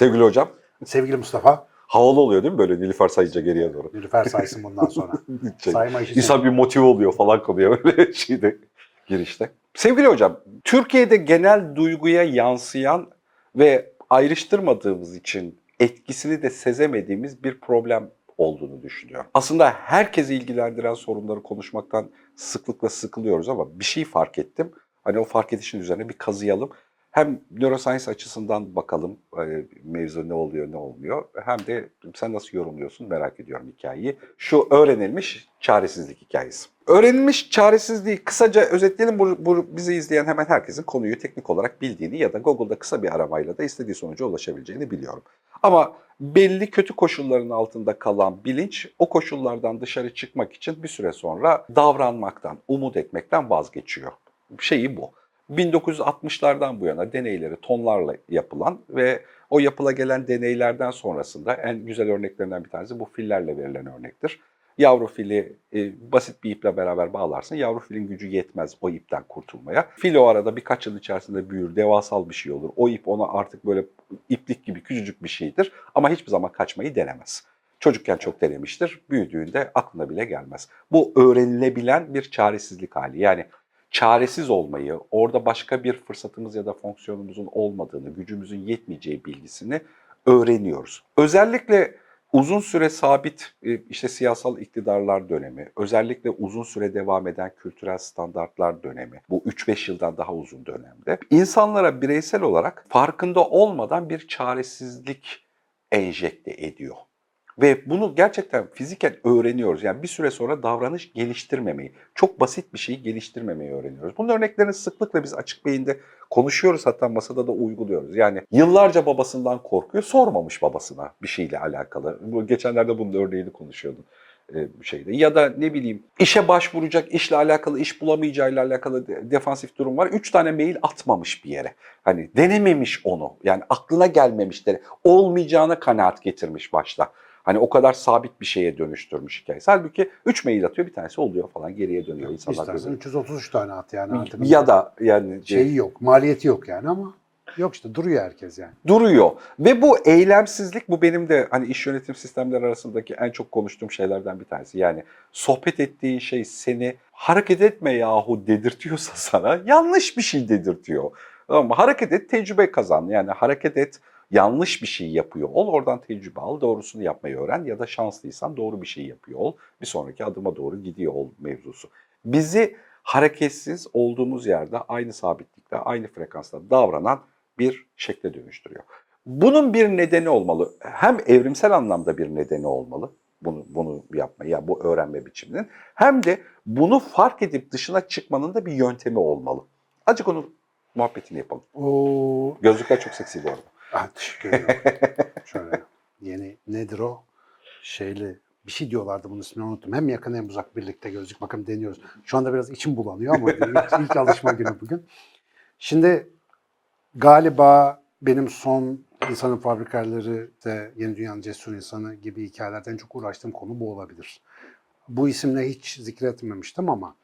Sevgili hocam, Sevgili Mustafa, havalı oluyor değil mi böyle Nilüfer sayınca geriye doğru? Nilüfer saysın bundan sonra. Şey, Sayma işi İnsan bir motive oluyor falan konuya böyle şeyde girişte. Sevgili hocam, Türkiye'de genel duyguya yansıyan ve ayrıştırmadığımız için etkisini de sezemediğimiz bir problem olduğunu düşünüyorum. Aslında herkesi ilgilendiren sorunları konuşmaktan sıklıkla sıkılıyoruz ama bir şey fark ettim. Hani o fark edişin üzerine bir kazıyalım. Hem neuroscience açısından bakalım e, mevzu ne oluyor ne olmuyor. Hem de sen nasıl yorumluyorsun merak ediyorum hikayeyi. Şu öğrenilmiş çaresizlik hikayesi. Öğrenilmiş çaresizliği kısaca özetleyelim. Bu, bu bizi izleyen hemen herkesin konuyu teknik olarak bildiğini ya da Google'da kısa bir aramayla da istediği sonuca ulaşabileceğini biliyorum. Ama belli kötü koşulların altında kalan bilinç o koşullardan dışarı çıkmak için bir süre sonra davranmaktan, umut etmekten vazgeçiyor. Şeyi bu. 1960'lardan bu yana deneyleri tonlarla yapılan ve o yapıla gelen deneylerden sonrasında en güzel örneklerinden bir tanesi bu fillerle verilen örnektir. Yavru fili e, basit bir iple beraber bağlarsın. Yavru filin gücü yetmez o ipten kurtulmaya. Fil o arada birkaç yıl içerisinde büyür, devasal bir şey olur. O ip ona artık böyle iplik gibi küçücük bir şeydir ama hiçbir zaman kaçmayı denemez. Çocukken çok denemiştir, büyüdüğünde aklına bile gelmez. Bu öğrenilebilen bir çaresizlik hali. Yani çaresiz olmayı, orada başka bir fırsatımız ya da fonksiyonumuzun olmadığını, gücümüzün yetmeyeceği bilgisini öğreniyoruz. Özellikle uzun süre sabit e, işte siyasal iktidarlar dönemi, özellikle uzun süre devam eden kültürel standartlar dönemi, bu 3-5 yıldan daha uzun dönemde insanlara bireysel olarak farkında olmadan bir çaresizlik enjekte ediyor. Ve bunu gerçekten fiziken öğreniyoruz. Yani bir süre sonra davranış geliştirmemeyi, çok basit bir şeyi geliştirmemeyi öğreniyoruz. Bunun örneklerini sıklıkla biz açık beyinde konuşuyoruz hatta masada da uyguluyoruz. Yani yıllarca babasından korkuyor, sormamış babasına bir şeyle alakalı. Geçenlerde bunun örneğini konuşuyordum e, şeyde. Ya da ne bileyim işe başvuracak, işle alakalı, iş bulamayacağıyla alakalı de- defansif durum var. Üç tane mail atmamış bir yere. Hani denememiş onu. Yani aklına gelmemiştir. Olmayacağına kanaat getirmiş başta. Hani o kadar sabit bir şeye dönüştürmüş hikayesi. Halbuki 3 mail atıyor bir tanesi oluyor falan geriye dönüyor insanlar. İstersen gözüne. 333 tane at yani artık. Ya da yani Şeyi yok, maliyeti yok yani ama yok işte duruyor herkes yani. duruyor. Ve bu eylemsizlik bu benim de hani iş yönetim sistemleri arasındaki en çok konuştuğum şeylerden bir tanesi. Yani sohbet ettiğin şey seni hareket etme yahu dedirtiyorsa sana yanlış bir şey dedirtiyor. Ama hareket et tecrübe kazan. Yani hareket et yanlış bir şey yapıyor ol oradan tecrübe al doğrusunu yapmayı öğren ya da şanslıysan doğru bir şey yapıyor ol bir sonraki adıma doğru gidiyor ol mevzusu. Bizi hareketsiz olduğumuz yerde aynı sabitlikte aynı frekansta davranan bir şekle dönüştürüyor. Bunun bir nedeni olmalı. Hem evrimsel anlamda bir nedeni olmalı bunu bunu yapmaya, yani bu öğrenme biçiminin. Hem de bunu fark edip dışına çıkmanın da bir yöntemi olmalı. Azıcık onun muhabbetini yapalım. O Gözlükler çok seksi bu arada. Ah, teşekkür ederim. Şöyle yeni nedir o? Şeyli bir şey diyorlardı bunun ismini unuttum. Hem yakın hem uzak birlikte gözlük bakın deniyoruz. Şu anda biraz içim bulanıyor ama ilk, ilk alışma günü bugün. Şimdi galiba benim son insanın fabrikaları ve Yeni Dünya'nın cesur insanı gibi hikayelerden çok uğraştığım konu bu olabilir. Bu isimle hiç zikretmemiştim ama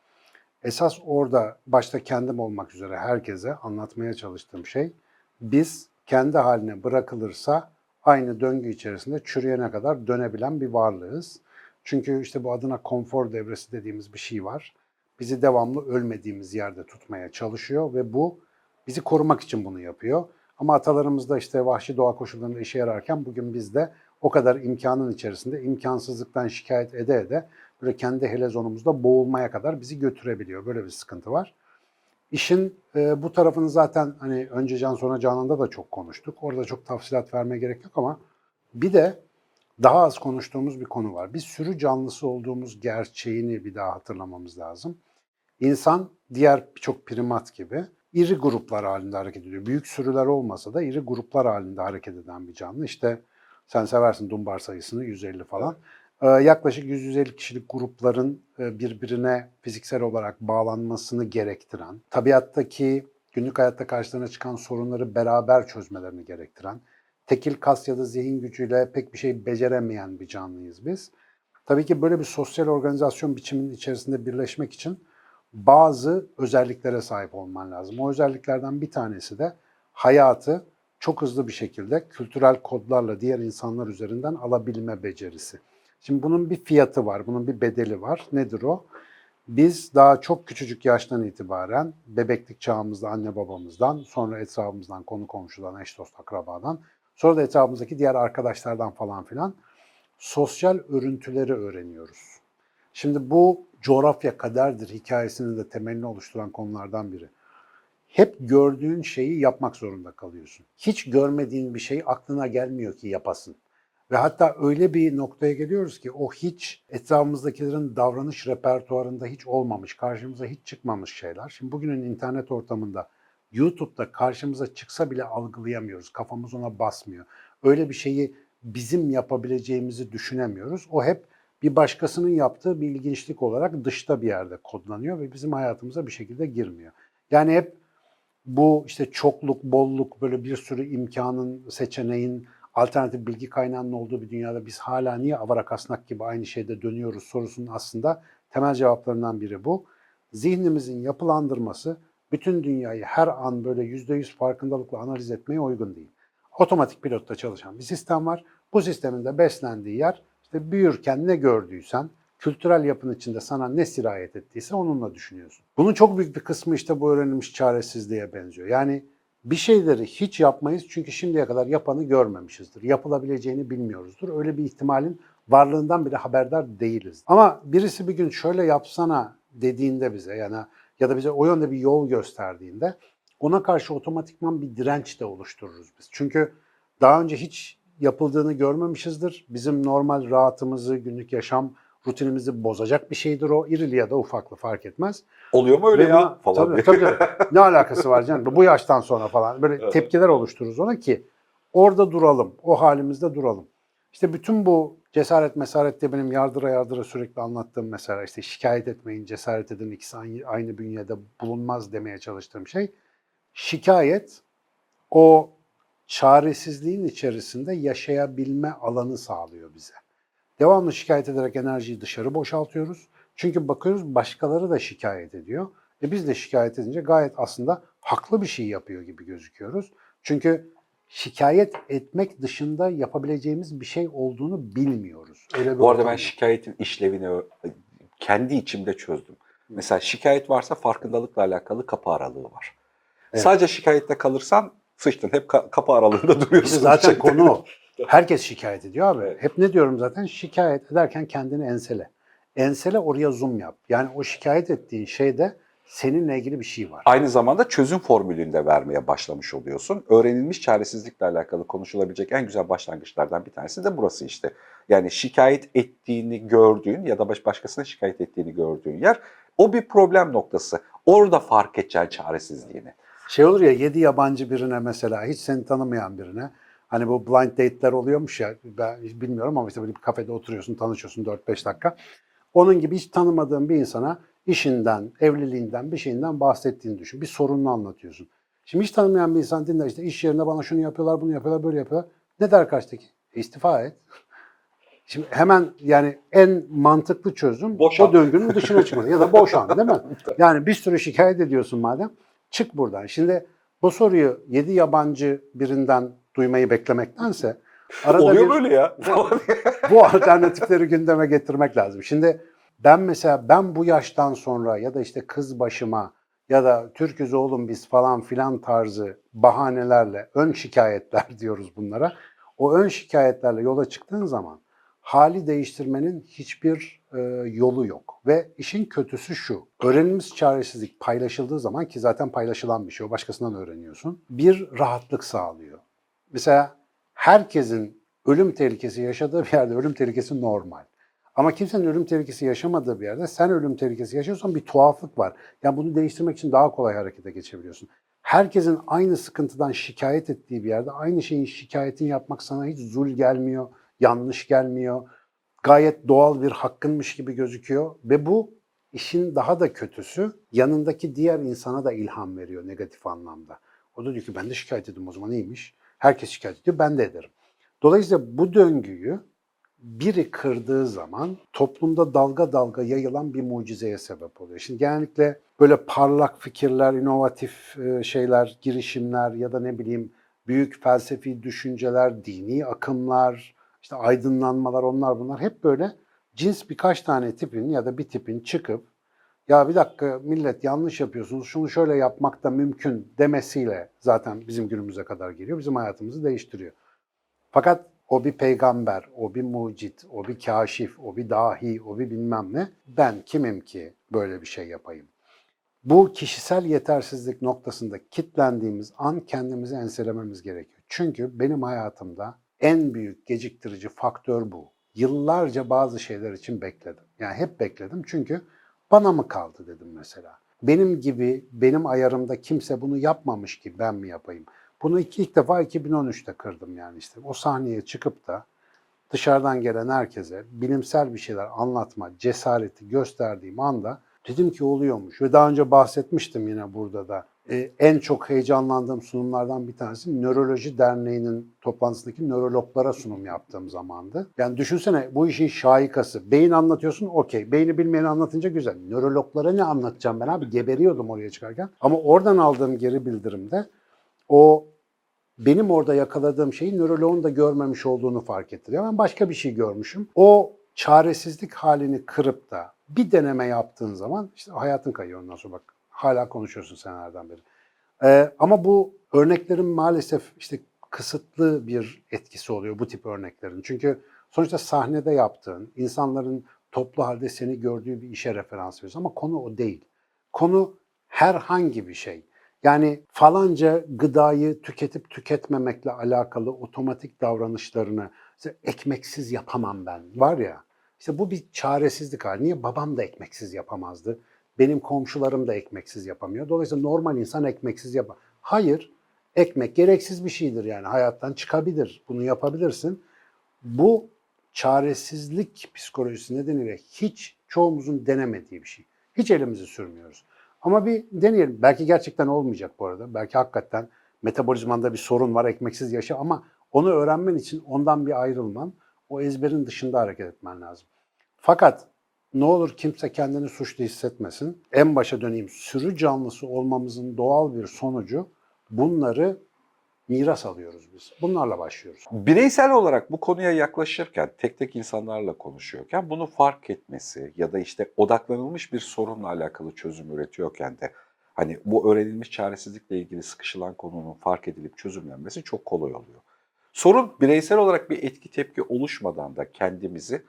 esas orada başta kendim olmak üzere herkese anlatmaya çalıştığım şey biz kendi haline bırakılırsa aynı döngü içerisinde çürüyene kadar dönebilen bir varlığız. Çünkü işte bu adına konfor devresi dediğimiz bir şey var. Bizi devamlı ölmediğimiz yerde tutmaya çalışıyor ve bu bizi korumak için bunu yapıyor. Ama atalarımız da işte vahşi doğa koşullarında işe yararken bugün biz de o kadar imkanın içerisinde imkansızlıktan şikayet ede ede böyle kendi helezonumuzda boğulmaya kadar bizi götürebiliyor. Böyle bir sıkıntı var. İşin e, bu tarafını zaten hani önce Can sonra Canan'da da çok konuştuk. Orada çok tafsilat vermeye gerek yok ama bir de daha az konuştuğumuz bir konu var. Biz sürü canlısı olduğumuz gerçeğini bir daha hatırlamamız lazım. İnsan diğer birçok primat gibi iri gruplar halinde hareket ediyor. Büyük sürüler olmasa da iri gruplar halinde hareket eden bir canlı. İşte sen seversin dumbar sayısını 150 falan. Ee, yaklaşık 100-150 kişilik grupların e, birbirine fiziksel olarak bağlanmasını gerektiren, tabiattaki günlük hayatta karşılarına çıkan sorunları beraber çözmelerini gerektiren, tekil kas ya da zihin gücüyle pek bir şey beceremeyen bir canlıyız biz. Tabii ki böyle bir sosyal organizasyon biçiminin içerisinde birleşmek için bazı özelliklere sahip olman lazım. O özelliklerden bir tanesi de hayatı çok hızlı bir şekilde kültürel kodlarla diğer insanlar üzerinden alabilme becerisi. Şimdi bunun bir fiyatı var, bunun bir bedeli var. Nedir o? Biz daha çok küçücük yaştan itibaren bebeklik çağımızda anne babamızdan, sonra etrafımızdan, konu komşudan, eş dost akrabadan, sonra da etrafımızdaki diğer arkadaşlardan falan filan sosyal örüntüleri öğreniyoruz. Şimdi bu coğrafya kaderdir hikayesinin de temelini oluşturan konulardan biri. Hep gördüğün şeyi yapmak zorunda kalıyorsun. Hiç görmediğin bir şey aklına gelmiyor ki yapasın. Ve hatta öyle bir noktaya geliyoruz ki o hiç etrafımızdakilerin davranış repertuarında hiç olmamış, karşımıza hiç çıkmamış şeyler. Şimdi bugünün internet ortamında YouTube'da karşımıza çıksa bile algılayamıyoruz. Kafamız ona basmıyor. Öyle bir şeyi bizim yapabileceğimizi düşünemiyoruz. O hep bir başkasının yaptığı bir ilginçlik olarak dışta bir yerde kodlanıyor ve bizim hayatımıza bir şekilde girmiyor. Yani hep bu işte çokluk, bolluk, böyle bir sürü imkanın, seçeneğin, alternatif bilgi kaynağının olduğu bir dünyada biz hala niye avara kasnak gibi aynı şeyde dönüyoruz sorusunun aslında temel cevaplarından biri bu. Zihnimizin yapılandırması bütün dünyayı her an böyle %100 farkındalıkla analiz etmeye uygun değil. Otomatik pilotta çalışan bir sistem var. Bu sistemin de beslendiği yer işte büyürken ne gördüysen, kültürel yapın içinde sana ne sirayet ettiyse onunla düşünüyorsun. Bunun çok büyük bir kısmı işte bu öğrenilmiş çaresizliğe benziyor. Yani bir şeyleri hiç yapmayız çünkü şimdiye kadar yapanı görmemişizdir. Yapılabileceğini bilmiyoruzdur. Öyle bir ihtimalin varlığından bile haberdar değiliz. Ama birisi bir gün şöyle yapsana dediğinde bize yani ya da bize o yönde bir yol gösterdiğinde ona karşı otomatikman bir direnç de oluştururuz biz. Çünkü daha önce hiç yapıldığını görmemişizdir. Bizim normal rahatımızı, günlük yaşam rutinimizi bozacak bir şeydir o. İrili ya da ufaklı fark etmez. Oluyor mu öyle Ve ya buna- falan tabii, diye. tabii, tabii. Ne alakası var canım? Bu yaştan sonra falan. Böyle Evet. tepkiler oluştururuz ona ki orada duralım. O halimizde duralım. İşte bütün bu cesaret mesaret diye benim yardıra yardıra sürekli anlattığım mesela işte şikayet etmeyin, cesaret edin ikisi aynı, aynı bünyede bulunmaz demeye çalıştığım şey. Şikayet o çaresizliğin içerisinde yaşayabilme alanı sağlıyor bize. Devamlı şikayet ederek enerjiyi dışarı boşaltıyoruz. Çünkü bakıyoruz başkaları da şikayet ediyor. E biz de şikayet edince gayet aslında haklı bir şey yapıyor gibi gözüküyoruz. Çünkü şikayet etmek dışında yapabileceğimiz bir şey olduğunu bilmiyoruz. Öyle bir Bu arada ben şikayetin işlevini kendi içimde çözdüm. Mesela şikayet varsa farkındalıkla alakalı kapı aralığı var. Evet. Sadece şikayette kalırsan sıçtın. Hep ka- kapı aralığında duruyorsun. Zaten konu o. Herkes şikayet ediyor abi. Hep ne diyorum zaten? Şikayet ederken kendini ensele. Ensele oraya zoom yap. Yani o şikayet ettiğin şeyde seninle ilgili bir şey var. Aynı zamanda çözüm formülünü de vermeye başlamış oluyorsun. Öğrenilmiş çaresizlikle alakalı konuşulabilecek en güzel başlangıçlardan bir tanesi de burası işte. Yani şikayet ettiğini gördüğün ya da baş başkasına şikayet ettiğini gördüğün yer o bir problem noktası. Orada fark edeceksin çaresizliğini. Şey olur ya yedi yabancı birine mesela hiç seni tanımayan birine hani bu blind date'ler oluyormuş ya ben bilmiyorum ama işte böyle bir kafede oturuyorsun tanışıyorsun 4-5 dakika. Onun gibi hiç tanımadığın bir insana işinden, evliliğinden, bir şeyinden bahsettiğini düşün. Bir sorununu anlatıyorsun. Şimdi hiç tanımayan bir insan dinler işte iş yerinde bana şunu yapıyorlar, bunu yapıyorlar, böyle yapıyorlar. Ne der karşıdaki? E, istifa et. Şimdi hemen yani en mantıklı çözüm Boşan. o döngünün dışına çıkmak ya da boşan değil mi? Yani bir sürü şikayet ediyorsun madem çık buradan. Şimdi bu soruyu yedi yabancı birinden duymayı beklemektense arada Oluyor bir böyle ya. bu alternatifleri gündeme getirmek lazım. Şimdi ben mesela ben bu yaştan sonra ya da işte kız başıma ya da Türküz oğlum biz falan filan tarzı bahanelerle ön şikayetler diyoruz bunlara. O ön şikayetlerle yola çıktığın zaman hali değiştirmenin hiçbir e, yolu yok. Ve işin kötüsü şu. Öğrenilmiş çaresizlik paylaşıldığı zaman ki zaten paylaşılan bir şey o başkasından öğreniyorsun. Bir rahatlık sağlıyor. Mesela herkesin ölüm tehlikesi yaşadığı bir yerde ölüm tehlikesi normal. Ama kimsenin ölüm tehlikesi yaşamadığı bir yerde sen ölüm tehlikesi yaşıyorsan bir tuhaflık var. Yani bunu değiştirmek için daha kolay harekete geçebiliyorsun. Herkesin aynı sıkıntıdan şikayet ettiği bir yerde aynı şeyin şikayetini yapmak sana hiç zul gelmiyor, yanlış gelmiyor. Gayet doğal bir hakkınmış gibi gözüküyor ve bu işin daha da kötüsü yanındaki diğer insana da ilham veriyor negatif anlamda. O da diyor ki ben de şikayet edeyim o zaman iyiymiş. Herkes şikayet ediyor ben de ederim. Dolayısıyla bu döngüyü biri kırdığı zaman toplumda dalga dalga yayılan bir mucizeye sebep oluyor. Şimdi genellikle böyle parlak fikirler, inovatif e, şeyler, girişimler ya da ne bileyim büyük felsefi düşünceler, dini akımlar, işte aydınlanmalar onlar bunlar hep böyle cins birkaç tane tipin ya da bir tipin çıkıp ya bir dakika millet yanlış yapıyorsunuz şunu şöyle yapmak da mümkün demesiyle zaten bizim günümüze kadar geliyor. Bizim hayatımızı değiştiriyor. Fakat o bir peygamber, o bir mucit, o bir kaşif, o bir dahi, o bir bilmem ne. Ben kimim ki böyle bir şey yapayım? Bu kişisel yetersizlik noktasında kitlendiğimiz an kendimizi enselememiz gerekiyor. Çünkü benim hayatımda en büyük geciktirici faktör bu. Yıllarca bazı şeyler için bekledim. Yani hep bekledim çünkü bana mı kaldı dedim mesela. Benim gibi, benim ayarımda kimse bunu yapmamış ki ben mi yapayım? Bunu ilk, ilk defa 2013'te kırdım yani işte. O sahneye çıkıp da dışarıdan gelen herkese bilimsel bir şeyler anlatma cesareti gösterdiğim anda dedim ki oluyormuş. Ve daha önce bahsetmiştim yine burada da. Ee, en çok heyecanlandığım sunumlardan bir tanesi Nöroloji Derneği'nin toplantısındaki nörologlara sunum yaptığım zamandı. Yani düşünsene bu işin şahikası. Beyin anlatıyorsun okey. Beyni bilmeyeni anlatınca güzel. Nörologlara ne anlatacağım ben abi? Geberiyordum oraya çıkarken. Ama oradan aldığım geri bildirimde o benim orada yakaladığım şeyi nöroloğun da görmemiş olduğunu fark ettiriyor. Ben başka bir şey görmüşüm. O çaresizlik halini kırıp da bir deneme yaptığın zaman işte hayatın kayıyor ondan sonra bak hala konuşuyorsun senelerden beri. Ee, ama bu örneklerin maalesef işte kısıtlı bir etkisi oluyor bu tip örneklerin. Çünkü sonuçta sahnede yaptığın, insanların toplu halde seni gördüğü bir işe referans veriyorsun ama konu o değil. Konu herhangi bir şey. Yani falanca gıdayı tüketip tüketmemekle alakalı otomatik davranışlarını ekmeksiz yapamam ben var ya. İşte bu bir çaresizlik hali. Niye babam da ekmeksiz yapamazdı? Benim komşularım da ekmeksiz yapamıyor. Dolayısıyla normal insan ekmeksiz yapar. Hayır, ekmek gereksiz bir şeydir yani hayattan çıkabilir. Bunu yapabilirsin. Bu çaresizlik psikolojisi nedeniyle hiç çoğumuzun denemediği bir şey. Hiç elimizi sürmüyoruz. Ama bir deneyelim. Belki gerçekten olmayacak bu arada. Belki hakikaten metabolizmanda bir sorun var, ekmeksiz yaşa ama onu öğrenmen için ondan bir ayrılman, o ezberin dışında hareket etmen lazım. Fakat ne olur kimse kendini suçlu hissetmesin. En başa döneyim. Sürü canlısı olmamızın doğal bir sonucu bunları miras alıyoruz biz. Bunlarla başlıyoruz. Bireysel olarak bu konuya yaklaşırken, tek tek insanlarla konuşuyorken bunu fark etmesi ya da işte odaklanılmış bir sorunla alakalı çözüm üretiyorken de hani bu öğrenilmiş çaresizlikle ilgili sıkışılan konunun fark edilip çözümlenmesi çok kolay oluyor. Sorun bireysel olarak bir etki tepki oluşmadan da kendimizi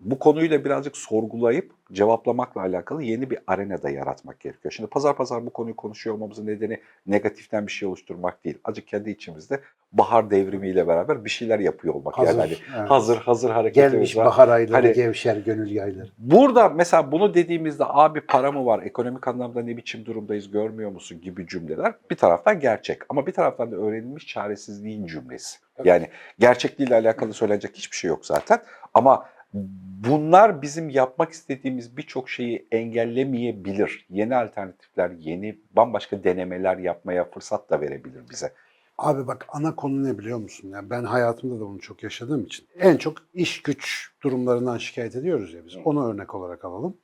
bu konuyla birazcık sorgulayıp cevaplamakla alakalı yeni bir arenada yaratmak gerekiyor. Şimdi pazar pazar bu konuyu konuşuyor olmamızın nedeni negatiften bir şey oluşturmak değil. Acık kendi içimizde bahar devrimiyle beraber bir şeyler yapıyor olmak. yani hani evet. hazır hazır hareketimiz Gelmiş var. bahar ayları, Hani- gevşer gönül yayları. Burada mesela bunu dediğimizde abi para mı var, ekonomik anlamda ne biçim durumdayız görmüyor musun gibi cümleler bir taraftan gerçek. Ama bir taraftan da öğrenilmiş çaresizliğin cümlesi. Tabii. Yani gerçekliğiyle alakalı söylenecek hiçbir şey yok zaten. Ama bunlar bizim yapmak istediğimiz birçok şeyi engellemeyebilir. Yeni alternatifler, yeni bambaşka denemeler yapmaya fırsat da verebilir bize. Abi bak ana konu ne biliyor musun? Yani ben hayatımda da bunu çok yaşadığım için. En çok iş güç durumlarından şikayet ediyoruz ya biz. Onu örnek olarak alalım.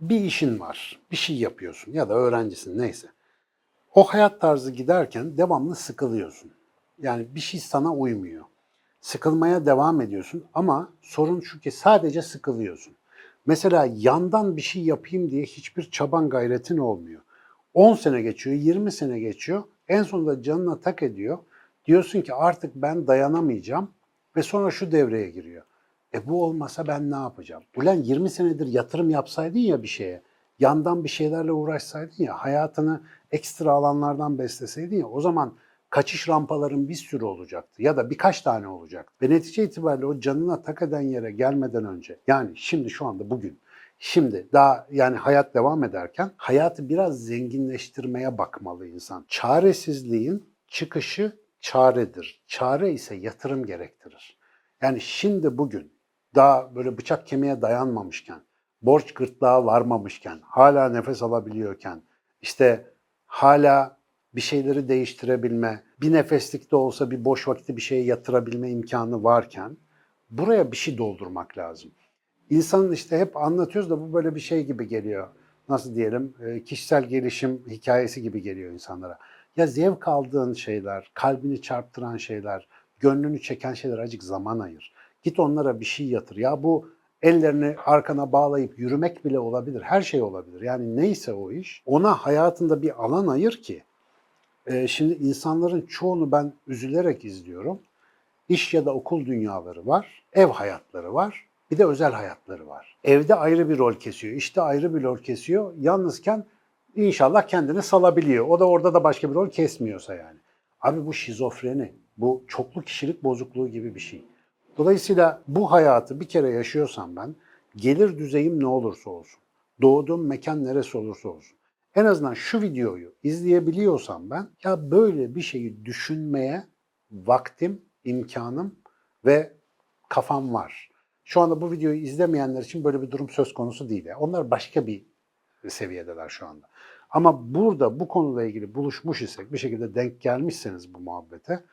Bir işin var, bir şey yapıyorsun ya da öğrencisin neyse. O hayat tarzı giderken devamlı sıkılıyorsun. Yani bir şey sana uymuyor. Sıkılmaya devam ediyorsun ama sorun şu ki sadece sıkılıyorsun. Mesela yandan bir şey yapayım diye hiçbir çaban gayretin olmuyor. 10 sene geçiyor, 20 sene geçiyor. En sonunda canına tak ediyor. Diyorsun ki artık ben dayanamayacağım ve sonra şu devreye giriyor. E bu olmasa ben ne yapacağım? Ulan 20 senedir yatırım yapsaydın ya bir şeye, yandan bir şeylerle uğraşsaydın ya, hayatını ekstra alanlardan besleseydin ya o zaman kaçış rampaların bir sürü olacaktı ya da birkaç tane olacaktı. Ve netice itibariyle o canına tak eden yere gelmeden önce yani şimdi şu anda bugün Şimdi daha yani hayat devam ederken hayatı biraz zenginleştirmeye bakmalı insan. Çaresizliğin çıkışı çaredir. Çare ise yatırım gerektirir. Yani şimdi bugün daha böyle bıçak kemiğe dayanmamışken, borç gırtlağa varmamışken, hala nefes alabiliyorken, işte hala bir şeyleri değiştirebilme, bir nefeslik de olsa bir boş vakti bir şeye yatırabilme imkanı varken buraya bir şey doldurmak lazım. İnsanın işte hep anlatıyoruz da bu böyle bir şey gibi geliyor. Nasıl diyelim? e, Kişisel gelişim hikayesi gibi geliyor insanlara. Ya zevk aldığın şeyler, kalbini çarptıran şeyler, gönlünü çeken şeyler acık zaman ayır. Git onlara bir şey yatır. Ya bu ellerini arkana bağlayıp yürümek bile olabilir. Her şey olabilir. Yani neyse o iş. Ona hayatında bir alan ayır ki. Ee, şimdi insanların çoğunu ben üzülerek izliyorum. İş ya da okul dünyaları var, ev hayatları var, bir de özel hayatları var. Evde ayrı bir rol kesiyor, işte ayrı bir rol kesiyor. Yalnızken inşallah kendini salabiliyor. O da orada da başka bir rol kesmiyorsa yani. Abi bu şizofreni, bu çoklu kişilik bozukluğu gibi bir şey. Dolayısıyla bu hayatı bir kere yaşıyorsam ben, gelir düzeyim ne olursa olsun, doğduğum mekan neresi olursa olsun, en azından şu videoyu izleyebiliyorsam ben, ya böyle bir şeyi düşünmeye vaktim, imkanım ve kafam var. Şu anda bu videoyu izlemeyenler için böyle bir durum söz konusu değil. Onlar başka bir seviyedeler şu anda. Ama burada bu konuyla ilgili buluşmuş isek, bir şekilde denk gelmişseniz bu muhabbete,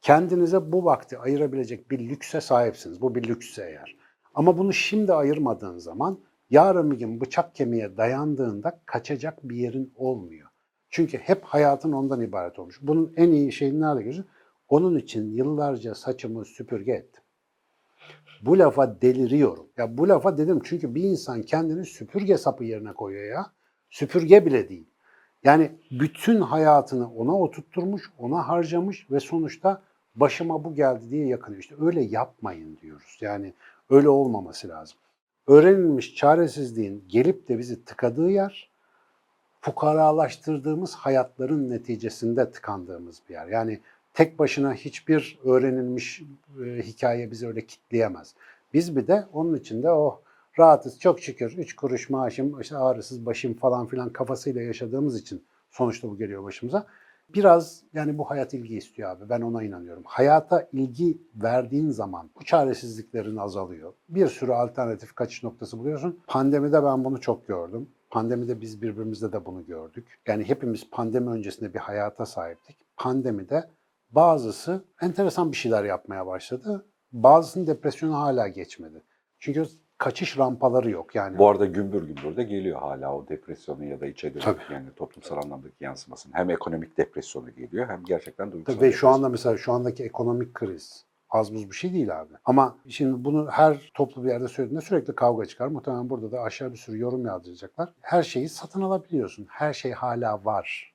kendinize bu vakti ayırabilecek bir lükse sahipsiniz. Bu bir lüksse eğer. Ama bunu şimdi ayırmadığın zaman yarın bir gün bıçak kemiğe dayandığında kaçacak bir yerin olmuyor. Çünkü hep hayatın ondan ibaret olmuş. Bunun en iyi şeyini nerede görüyorsun? Onun için yıllarca saçımı süpürge ettim. Bu lafa deliriyorum. Ya bu lafa dedim çünkü bir insan kendini süpürge sapı yerine koyuyor ya. Süpürge bile değil. Yani bütün hayatını ona oturtturmuş, ona harcamış ve sonuçta başıma bu geldi diye yakınıyor. İşte öyle yapmayın diyoruz. Yani öyle olmaması lazım. Öğrenilmiş çaresizliğin gelip de bizi tıkadığı yer, fukaralaştırdığımız hayatların neticesinde tıkandığımız bir yer. Yani tek başına hiçbir öğrenilmiş e, hikaye bizi öyle kitleyemez. Biz bir de onun içinde oh rahatız çok şükür 3 kuruş maaşım işte ağrısız başım falan filan kafasıyla yaşadığımız için sonuçta bu geliyor başımıza. Biraz yani bu hayat ilgi istiyor abi ben ona inanıyorum. Hayata ilgi verdiğin zaman bu çaresizliklerin azalıyor. Bir sürü alternatif kaçış noktası buluyorsun. Pandemide ben bunu çok gördüm. Pandemide biz birbirimizde de bunu gördük. Yani hepimiz pandemi öncesinde bir hayata sahiptik. Pandemide bazısı enteresan bir şeyler yapmaya başladı. Bazısının depresyonu hala geçmedi. Çünkü kaçış rampaları yok yani. Bu arada gümbür gümbür de geliyor hala o depresyonun ya da içe dönük Tabii. yani toplumsal anlamdaki yansımasının. Hem ekonomik depresyonu geliyor hem gerçekten duygusal Ve şu anda mesela şu andaki ekonomik kriz az buz bir şey değil abi. Ama şimdi bunu her toplu bir yerde söylediğinde sürekli kavga çıkar. Muhtemelen burada da aşağı bir sürü yorum yazdıracaklar. Her şeyi satın alabiliyorsun. Her şey hala var.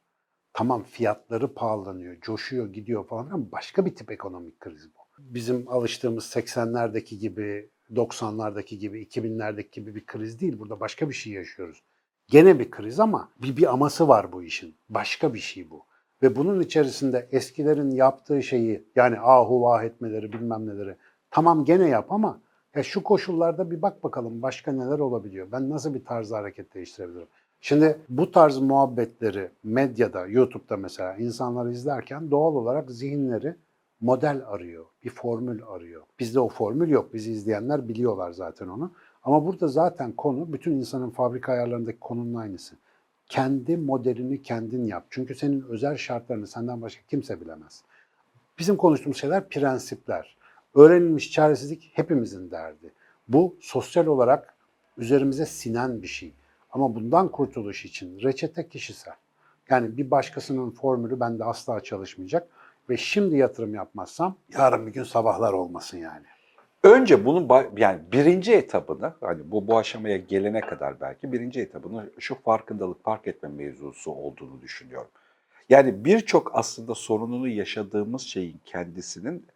Tamam fiyatları pahalanıyor, coşuyor, gidiyor falan ama başka bir tip ekonomik kriz bu. Bizim alıştığımız 80'lerdeki gibi, 90'lardaki gibi, 2000'lerdeki gibi bir kriz değil. Burada başka bir şey yaşıyoruz. Gene bir kriz ama bir, bir aması var bu işin. Başka bir şey bu. Ve bunun içerisinde eskilerin yaptığı şeyi yani ahu vah etmeleri bilmem neleri tamam gene yap ama ya şu koşullarda bir bak bakalım başka neler olabiliyor. Ben nasıl bir tarzda hareket değiştirebilirim? Şimdi bu tarz muhabbetleri medyada, YouTube'da mesela insanlar izlerken doğal olarak zihinleri model arıyor, bir formül arıyor. Bizde o formül yok. Bizi izleyenler biliyorlar zaten onu. Ama burada zaten konu bütün insanın fabrika ayarlarındaki konunun aynısı. Kendi modelini kendin yap. Çünkü senin özel şartlarını senden başka kimse bilemez. Bizim konuştuğumuz şeyler prensipler. Öğrenilmiş çaresizlik hepimizin derdi. Bu sosyal olarak üzerimize sinen bir şey. Ama bundan kurtuluş için reçete kişisel. Yani bir başkasının formülü bende asla çalışmayacak ve şimdi yatırım yapmazsam yarın bir gün sabahlar olmasın yani. Önce bunun yani birinci etabını hani bu bu aşamaya gelene kadar belki birinci etabını şu farkındalık fark etme mevzusu olduğunu düşünüyorum. Yani birçok aslında sorununu yaşadığımız şeyin kendisinin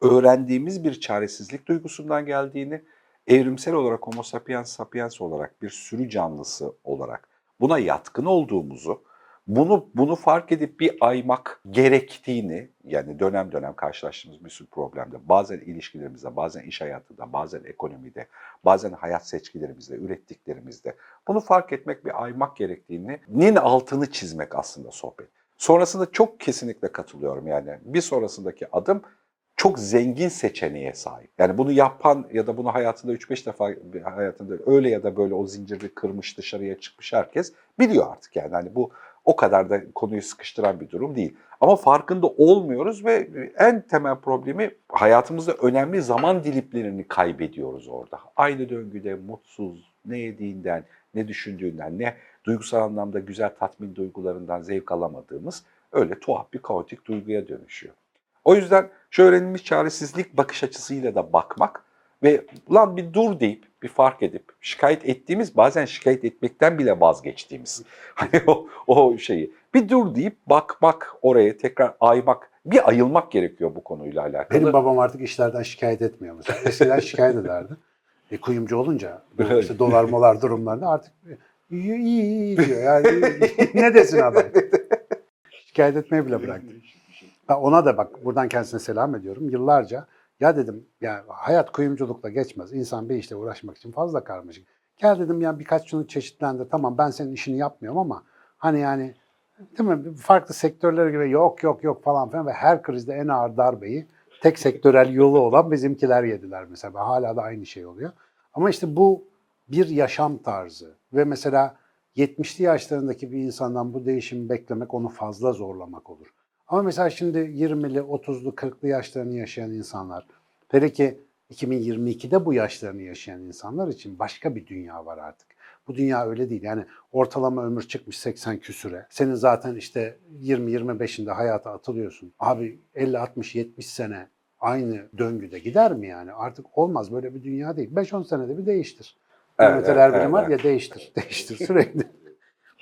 öğrendiğimiz bir çaresizlik duygusundan geldiğini, evrimsel olarak homo sapiens sapiens olarak bir sürü canlısı olarak buna yatkın olduğumuzu, bunu bunu fark edip bir aymak gerektiğini yani dönem dönem karşılaştığımız bir sürü problemde bazen ilişkilerimizde, bazen iş hayatında, bazen ekonomide, bazen hayat seçkilerimizde, ürettiklerimizde bunu fark etmek bir aymak gerektiğinin altını çizmek aslında sohbet. Sonrasında çok kesinlikle katılıyorum yani bir sonrasındaki adım çok zengin seçeneğe sahip. Yani bunu yapan ya da bunu hayatında 3-5 defa hayatında öyle ya da böyle o zinciri kırmış dışarıya çıkmış herkes biliyor artık yani. Hani bu o kadar da konuyu sıkıştıran bir durum değil. Ama farkında olmuyoruz ve en temel problemi hayatımızda önemli zaman dilimlerini kaybediyoruz orada. Aynı döngüde mutsuz, ne yediğinden, ne düşündüğünden, ne duygusal anlamda güzel tatmin duygularından zevk alamadığımız öyle tuhaf bir kaotik duyguya dönüşüyor. O yüzden şu öğrenilmiş çaresizlik bakış açısıyla da bakmak ve lan bir dur deyip bir fark edip şikayet ettiğimiz bazen şikayet etmekten bile vazgeçtiğimiz hani o, o şeyi bir dur deyip bakmak oraya tekrar aymak bir ayılmak gerekiyor bu konuyla alakalı. Benim babam artık işlerden şikayet etmiyor mesela. Eskiden şikayet ederdi. E, kuyumcu olunca işte dolar molar durumlarında artık iyi iyi iyi diyor. Yani ne desin adam? Şikayet etmeyi bile bıraktı. Ben ona da bak buradan kendisine selam ediyorum. Yıllarca ya dedim ya hayat kuyumculukla geçmez. İnsan bir işle uğraşmak için fazla karmaşık. Gel dedim ya birkaç şunu çeşitlendir. Tamam ben senin işini yapmıyorum ama hani yani değil mi farklı sektörlere göre yok yok yok falan filan ve her krizde en ağır darbeyi tek sektörel yolu olan bizimkiler yediler mesela. Hala da aynı şey oluyor. Ama işte bu bir yaşam tarzı ve mesela 70'li yaşlarındaki bir insandan bu değişimi beklemek onu fazla zorlamak olur. Ama mesela şimdi 20'li, 30'lu, 40'lı yaşlarını yaşayan insanlar, hele ki 2022'de bu yaşlarını yaşayan insanlar için başka bir dünya var artık. Bu dünya öyle değil. Yani ortalama ömür çıkmış 80 küsüre. Senin zaten işte 20-25'inde hayata atılıyorsun. Abi 50, 60, 70 sene aynı döngüde gider mi yani? Artık olmaz böyle bir dünya değil. 5-10 senede bir değiştir. Evet, Üniteler evet, bilim var evet. ya değiştir, değiştir sürekli.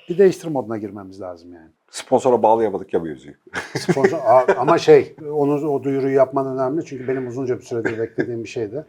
Bir değiştir moduna girmemiz lazım yani. Sponsora bağlayamadık ya mevzuyu. Sponsor Aa, ama şey onu o duyuruyu yapman önemli çünkü benim uzunca bir süredir beklediğim bir şeydi.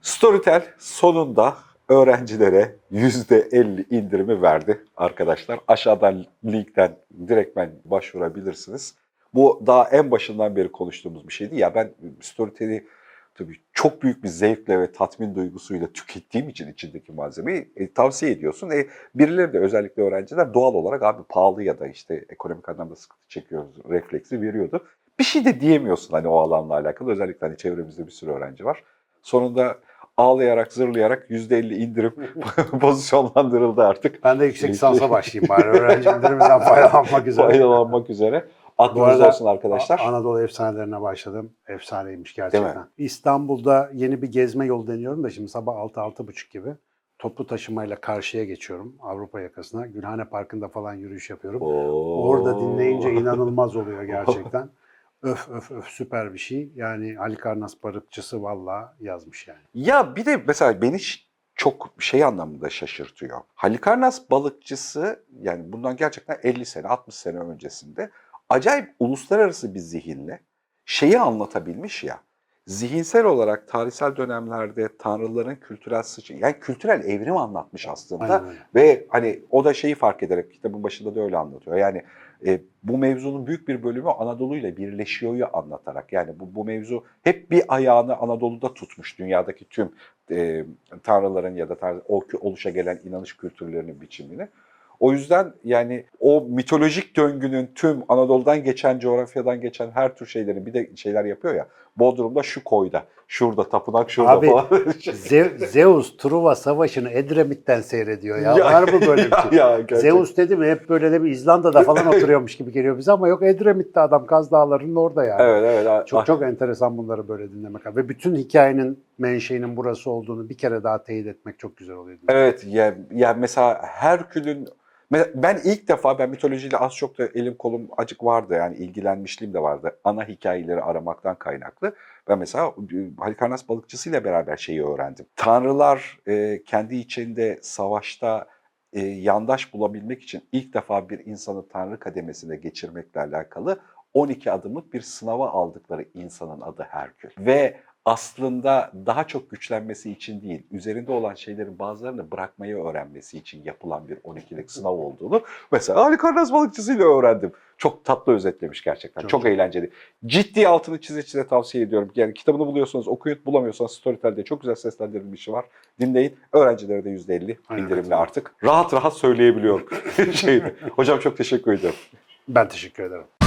Storytel sonunda öğrencilere %50 indirimi verdi arkadaşlar. Aşağıdan linkten direktmen başvurabilirsiniz. Bu daha en başından beri konuştuğumuz bir şeydi. Ya ben Storytel'i tabii çok büyük bir zevkle ve tatmin duygusuyla tükettiğim için içindeki malzemeyi e, tavsiye ediyorsun. E, birileri de özellikle öğrenciler doğal olarak abi pahalı ya da işte ekonomik anlamda sıkıntı çekiyoruz refleksi veriyordu. Bir şey de diyemiyorsun hani o alanla alakalı. Özellikle hani çevremizde bir sürü öğrenci var. Sonunda ağlayarak, zırlayarak %50 indirim pozisyonlandırıldı artık. Ben de yüksek lisansa başlayayım bari öğrenci indiriminden faydalanmak üzere. Faydalanmak üzere. Aklınızda olsun arkadaşlar. Anadolu efsanelerine başladım. Efsaneymiş gerçekten. İstanbul'da yeni bir gezme yolu deniyorum da şimdi sabah 6-6.30 gibi. Toplu taşımayla karşıya geçiyorum Avrupa yakasına. Gülhane Parkı'nda falan yürüyüş yapıyorum. Oo. Orada dinleyince inanılmaz oluyor gerçekten. öf öf öf süper bir şey. Yani Halikarnas barıkçısı valla yazmış yani. Ya bir de mesela beni çok şey anlamında şaşırtıyor. Halikarnas balıkçısı yani bundan gerçekten 50 sene 60 sene öncesinde acayip uluslararası bir zihinle şeyi anlatabilmiş ya. Zihinsel olarak tarihsel dönemlerde tanrıların kültürel sıçı yani kültürel evrim anlatmış aslında. Aynen. Ve hani o da şeyi fark ederek kitabın başında da öyle anlatıyor. Yani e, bu mevzunun büyük bir bölümü Anadolu ile birleşiyor'yu anlatarak. Yani bu, bu mevzu hep bir ayağını Anadolu'da tutmuş dünyadaki tüm e, tanrıların ya da tanrı, o oluşa gelen inanış kültürlerinin biçimini. O yüzden yani o mitolojik döngünün tüm Anadolu'dan geçen, coğrafyadan geçen her tür şeylerin bir de şeyler yapıyor ya. Bodrum'da şu koyda, şurada tapınak şurada Abi, falan. Ze- Zeus Truva savaşını Edremit'ten seyrediyor ya. Ya- Var mı böyle bir şey? ya. Zeus dedi mi hep böyle de bir İzlanda'da falan oturuyormuş gibi geliyor bize ama yok Edremit'te adam Kaz Dağları'nın orada yani. Evet evet. ah- Çok çok enteresan bunları böyle dinlemek. Ve bütün hikayenin menşeinin burası olduğunu bir kere daha teyit etmek çok güzel oluyor. Evet ya, ya mesela Herkül'ün ben ilk defa ben mitolojiyle az çok da elim kolum acık vardı yani ilgilenmişliğim de vardı. Ana hikayeleri aramaktan kaynaklı. Ben mesela e, Halikarnas balıkçısıyla beraber şeyi öğrendim. Tanrılar e, kendi içinde savaşta e, yandaş bulabilmek için ilk defa bir insanı tanrı kademesine geçirmekle alakalı 12 adımlık bir sınava aldıkları insanın adı Herkül. Ve aslında daha çok güçlenmesi için değil, üzerinde olan şeylerin bazılarını bırakmayı öğrenmesi için yapılan bir 12'lik sınav olduğunu mesela Halikarnas balıkçısıyla öğrendim. Çok tatlı özetlemiş gerçekten. Çok, Çok, eğlenceli. Ciddi altını çize çize tavsiye ediyorum. Yani kitabını buluyorsanız okuyun, bulamıyorsanız Storytel'de çok güzel seslendirilmişi var. Dinleyin. Öğrencilere de %50 Aynen, indirimli artık. Rahat rahat söyleyebiliyorum. Şeydi. Hocam çok teşekkür ediyorum. Ben teşekkür ederim.